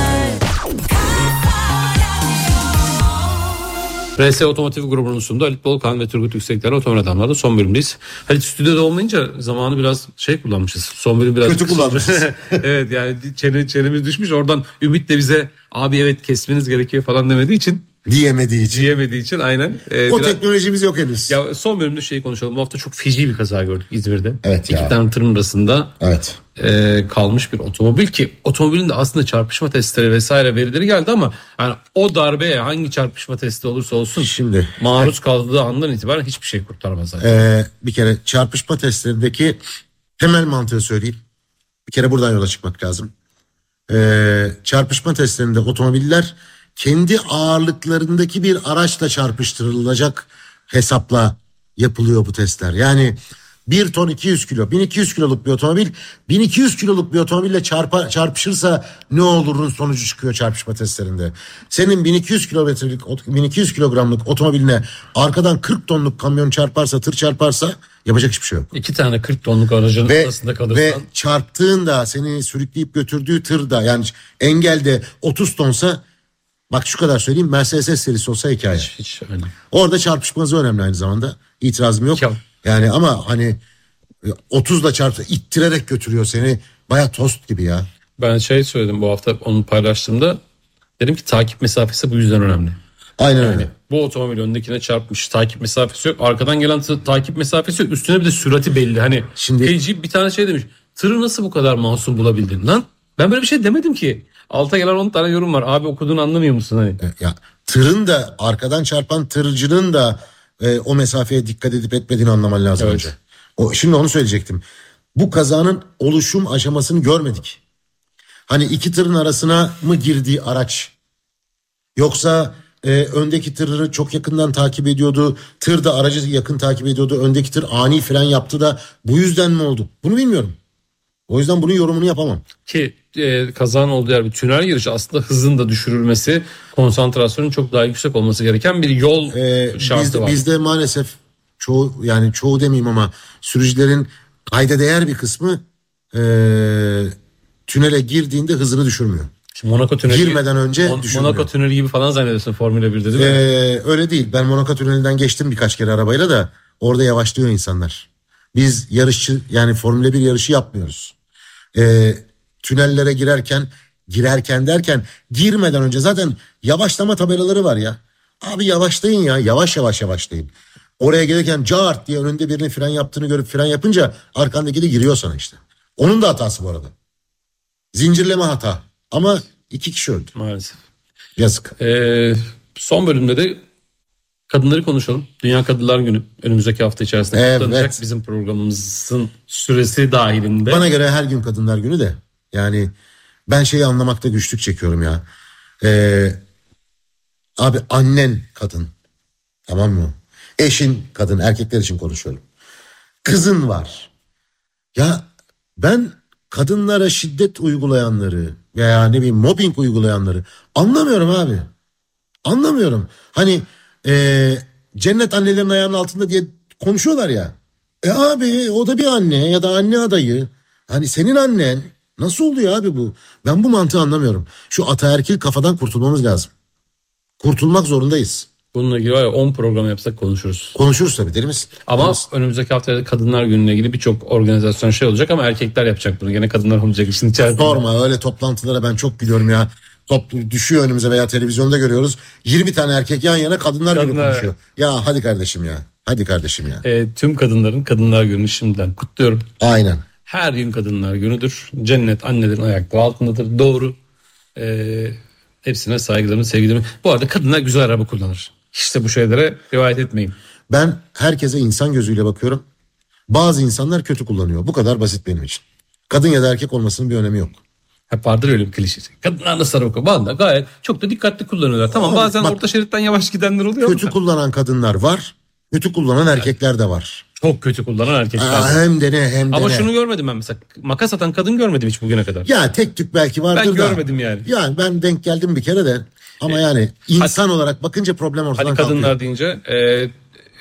RS Otomotiv grubunun sunduğu Halit Bolkan ve Turgut Yüksekler Otomobil Adamlar'da son bölümdeyiz. Halit stüdyoda olmayınca zamanı biraz şey kullanmışız. Son bölüm biraz... Kötü kullanmışız. evet yani çene, çenemiz düşmüş oradan Ümit de bize abi evet kesmeniz gerekiyor falan demediği için Diyemediği için. diyemediği için aynen. e, O biraz- teknolojimiz yok henüz. Ya son bölümde şeyi konuşalım. Bu hafta çok feci bir kaza gördük İzmir'de. Evet İki ya. tane tırın arasında Evet. e, kalmış bir otomobil ki otomobilin de aslında çarpışma testleri vesaire verileri geldi ama yani o darbeye hangi çarpışma testi olursa olsun Şimdi- maruz kaldığı andan itibaren hiçbir şey kurtarmaz zaten. Ee, bir kere çarpışma testlerindeki temel mantığı söyleyeyim. Bir kere buradan yola çıkmak lazım. Ee, çarpışma testlerinde otomobiller kendi ağırlıklarındaki bir araçla çarpıştırılacak hesapla yapılıyor bu testler. Yani 1 ton 200 kilo 1200 kiloluk bir otomobil 1200 kiloluk bir otomobille çarpa, çarpışırsa ne olurun sonucu çıkıyor çarpışma testlerinde. Senin 1200 kilometrelik 1200 kilogramlık otomobiline arkadan 40 tonluk kamyon çarparsa tır çarparsa yapacak hiçbir şey yok. İki tane 40 tonluk aracın Ve, arasında kalırsan ve çarptığında seni sürükleyip götürdüğü tırda yani engelde 30 tonsa bak şu kadar söyleyeyim Mercedes serisi olsa hikaye. hiç öyle. Orada çarpışması önemli aynı zamanda. İtirazım yok. Ya. Yani ama hani 30'la çarptı ittirerek götürüyor seni. Baya tost gibi ya. Ben şey söyledim bu hafta onu paylaştığımda dedim ki takip mesafesi bu yüzden önemli. Aynen Yani öyle. bu otomobil öndekine çarpmış takip mesafesi yok. Arkadan gelen tı- takip mesafesi yok. Üstüne bir de sürati belli. Hani Şimdi- Şimdi bir tane şey demiş. Tırı nasıl bu kadar masum bulabildin lan? Ben böyle bir şey demedim ki. Alta gelen 10 tane yorum var. Abi okuduğunu anlamıyor musun hani? Ya tırın da arkadan çarpan tırcının da e, o mesafeye dikkat edip etmediğini anlaman lazım Evet. önce. O, şimdi onu söyleyecektim. Bu kazanın oluşum aşamasını görmedik. Hani iki tırın arasına mı girdiği araç yoksa e, öndeki tırı çok yakından takip ediyordu. Tır da aracı yakın takip ediyordu. Öndeki tır ani fren yaptı da bu yüzden mi oldu? Bunu bilmiyorum. O yüzden bunun yorumunu yapamam. Ki e, kazanın olduğu yer bir tünel yarışı aslında hızın da düşürülmesi, konsantrasyonun çok daha yüksek olması gereken bir yol Ee, şartı bizde, var. bizde maalesef çoğu yani çoğu demeyeyim ama sürücülerin kayda değer bir kısmı e, tünele girdiğinde hızını düşürmüyor. Şimdi Monaco tüneli Girmeden önce Mon-. Monaco tüneli gibi falan zannediyorsun Formula 1'de değil mi? Ee, öyle değil. Ben Monaco tünelinden geçtim birkaç kere arabayla da orada yavaşlıyor insanlar. Biz yarışçı yani Formula 1 yarışı yapmıyoruz. Ee, tünellere girerken girerken derken girmeden önce zaten yavaşlama tabelaları var ya. Abi yavaşlayın ya yavaş yavaş yavaşlayın. Oraya gelirken cart diye önünde birinin fren yaptığını görüp fren yapınca arkandaki de giriyor sana işte. Onun da hatası bu arada. Zincirleme hata. Ama iki kişi öldü. Maalesef. Yazık. Ee, son bölümde de kadınları konuşalım. Dünya Kadınlar Günü önümüzdeki hafta içerisinde Evet. kutlanacak bizim programımızın süresi dahilinde. Bana göre her gün kadınlar günü de yani ben şeyi anlamakta güçlük çekiyorum ya. Ee, abi annen kadın tamam mı? Eşin kadın erkekler için konuşuyorum. Kızın var. Ya ben kadınlara şiddet uygulayanları veya ne bileyim mobbing uygulayanları anlamıyorum abi. Anlamıyorum. Hani e, cennet annelerin ayağının altında diye konuşuyorlar ya. E abi o da bir anne ya da anne adayı. Hani senin annen nasıl oluyor abi bu? Ben bu mantığı anlamıyorum. Şu ataerkil kafadan kurtulmamız lazım. Kurtulmak zorundayız. Bununla ilgili var ya 10 program yapsak konuşuruz. Konuşuruz tabii misin? Ama önümüzdeki hafta Kadınlar Günü'ne ilgili birçok organizasyon şey olacak ama erkekler yapacak bunu. Gene kadınlar olmayacak işin içerisinde. Sorma öyle toplantılara ben çok gülüyorum ya. Top düşüyor önümüze veya televizyonda görüyoruz. 20 tane erkek yan yana kadınlar gibi Kadınlar. konuşuyor. Ya hadi kardeşim ya. Hadi kardeşim ya. Ee, tüm kadınların Kadınlar Günü'nü şimdiden kutluyorum. Aynen. Her gün Kadınlar Günü'dür. Cennet annelerin ayakları altındadır. Doğru. Ee, hepsine saygılarımı, sevgilerimi. Bu arada kadınlar güzel araba kullanır. İşte bu şeylere rivayet etmeyin. Ben herkese insan gözüyle bakıyorum. Bazı insanlar kötü kullanıyor. Bu kadar basit benim için. Kadın ya da erkek olmasının bir önemi yok. Hep vardır öyle bir klişe. Kadınlar nasıl araba kullanıyor? Bazıları gayet çok da dikkatli kullanıyorlar. Tamam Abi bazen bak- orta şeritten yavaş gidenler oluyor Kötü ama kullanan kadınlar var. Kötü kullanan erkekler de var. çok kötü kullanan erkekler. Aa, var. hem de ne hem de Ama ne. şunu görmedim ben mesela. Makas atan kadın görmedim hiç bugüne kadar. Ya tek tük belki vardır Ben da. görmedim yani. Yani ben denk geldim bir kere de. Ama yani insan olarak bakınca problem ortadan Hadi kalkıyor. kadınlar deyince e,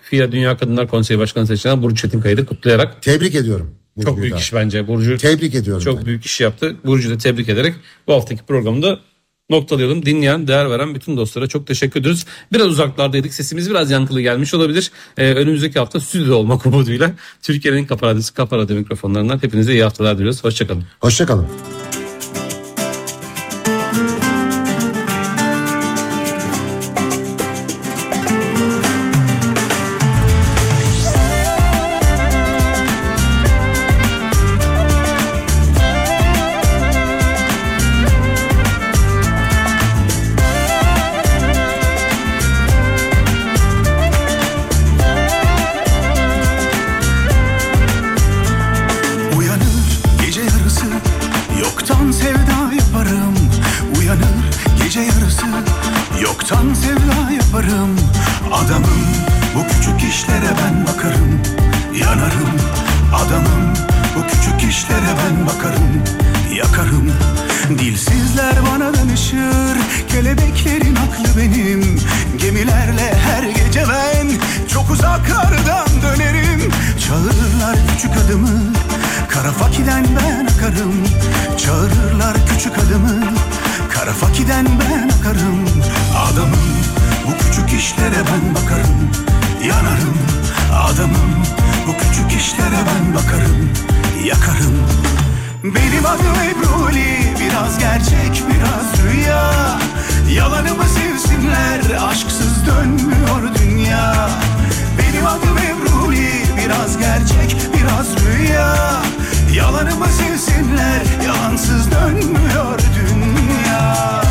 FİA Dünya Kadınlar Konseyi Başkanı seçilen Burcu Çetinkaya'yı da kutlayarak Tebrik ediyorum. Çok büyük da. iş bence. Burcu Tebrik ediyorum. çok ben. büyük iş yaptı. Burcu'yu da tebrik ederek bu haftaki programı da noktalayalım. Dinleyen, değer veren bütün dostlara çok teşekkür ediyoruz. Biraz uzaklardaydık. Sesimiz biraz yankılı gelmiş olabilir. Ee, önümüzdeki hafta stüdyoda olmak umuduyla Türkiye'nin Kafa Radyosu Kafa Radyo mikrofonlarından hepinize iyi haftalar diliyoruz. Hoşçakalın. Hoşçakalın. Uzaklardan dönerim. Çağırırlar küçük adımı. Kara fakiden ben akarım. Çağırırlar küçük adımı. Kara fakiden ben akarım. Adamım bu küçük işlere ben bakarım. Yanarım. Adamım Bu küçük işlere ben bakarım. Yakarım. Benim adım Ebruli Biraz gerçek biraz rüya. Yalanımı sevsinler Aşksız dönmüyor dünya Benim adım Ebruli Biraz gerçek biraz rüya. Yalanımı sevsinler Yalansız dönmüyor dünya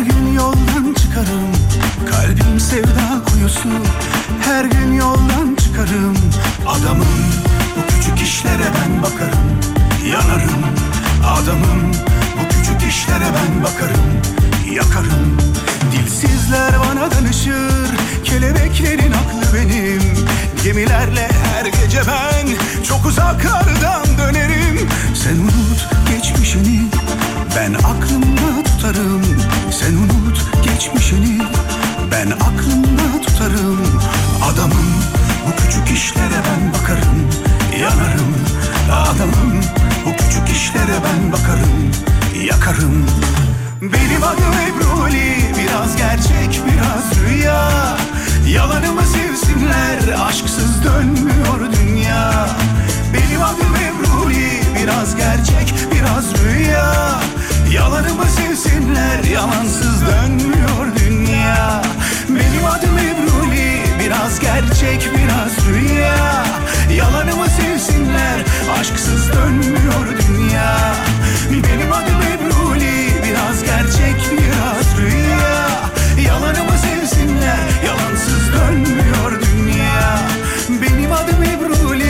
Her gün yoldan çıkarım. Kalbim sevda kuyusu. Her gün yoldan çıkarım. Adamım bu küçük işlere ben bakarım. Yanarım. Adamım bu küçük işlere ben bakarım. Yakarım. Dilsizler bana danışır. Kelebeklerin aklı benim. Gemilerle her gece ben Çok uzaklardan dönerim. Sen unut geçmişini Ben aklımda tutarım. Sen unut geçmişini Ben aklımda tutarım. Adamım bu küçük işlere ben bakarım Yanarım. Adamım Bu küçük işlere ben bakarım Yakarım. Benim adım Ebruli Biraz gerçek biraz rüya. Yalanımı sevsinler Aşksız dönmüyor dünya. Benim adım Ebruli Biraz gerçek biraz rüya Yalanımı sevsinler yalansız dönmüyor dünya. Benim adım Ebruli biraz gerçek biraz rüya. Yalanımı sevsinler aşksız dönmüyor dünya. Benim adım Ebruli biraz gerçek biraz rüya. Yalanımı sevsinler yalansız dönmüyor dünya. Benim adım Ebruli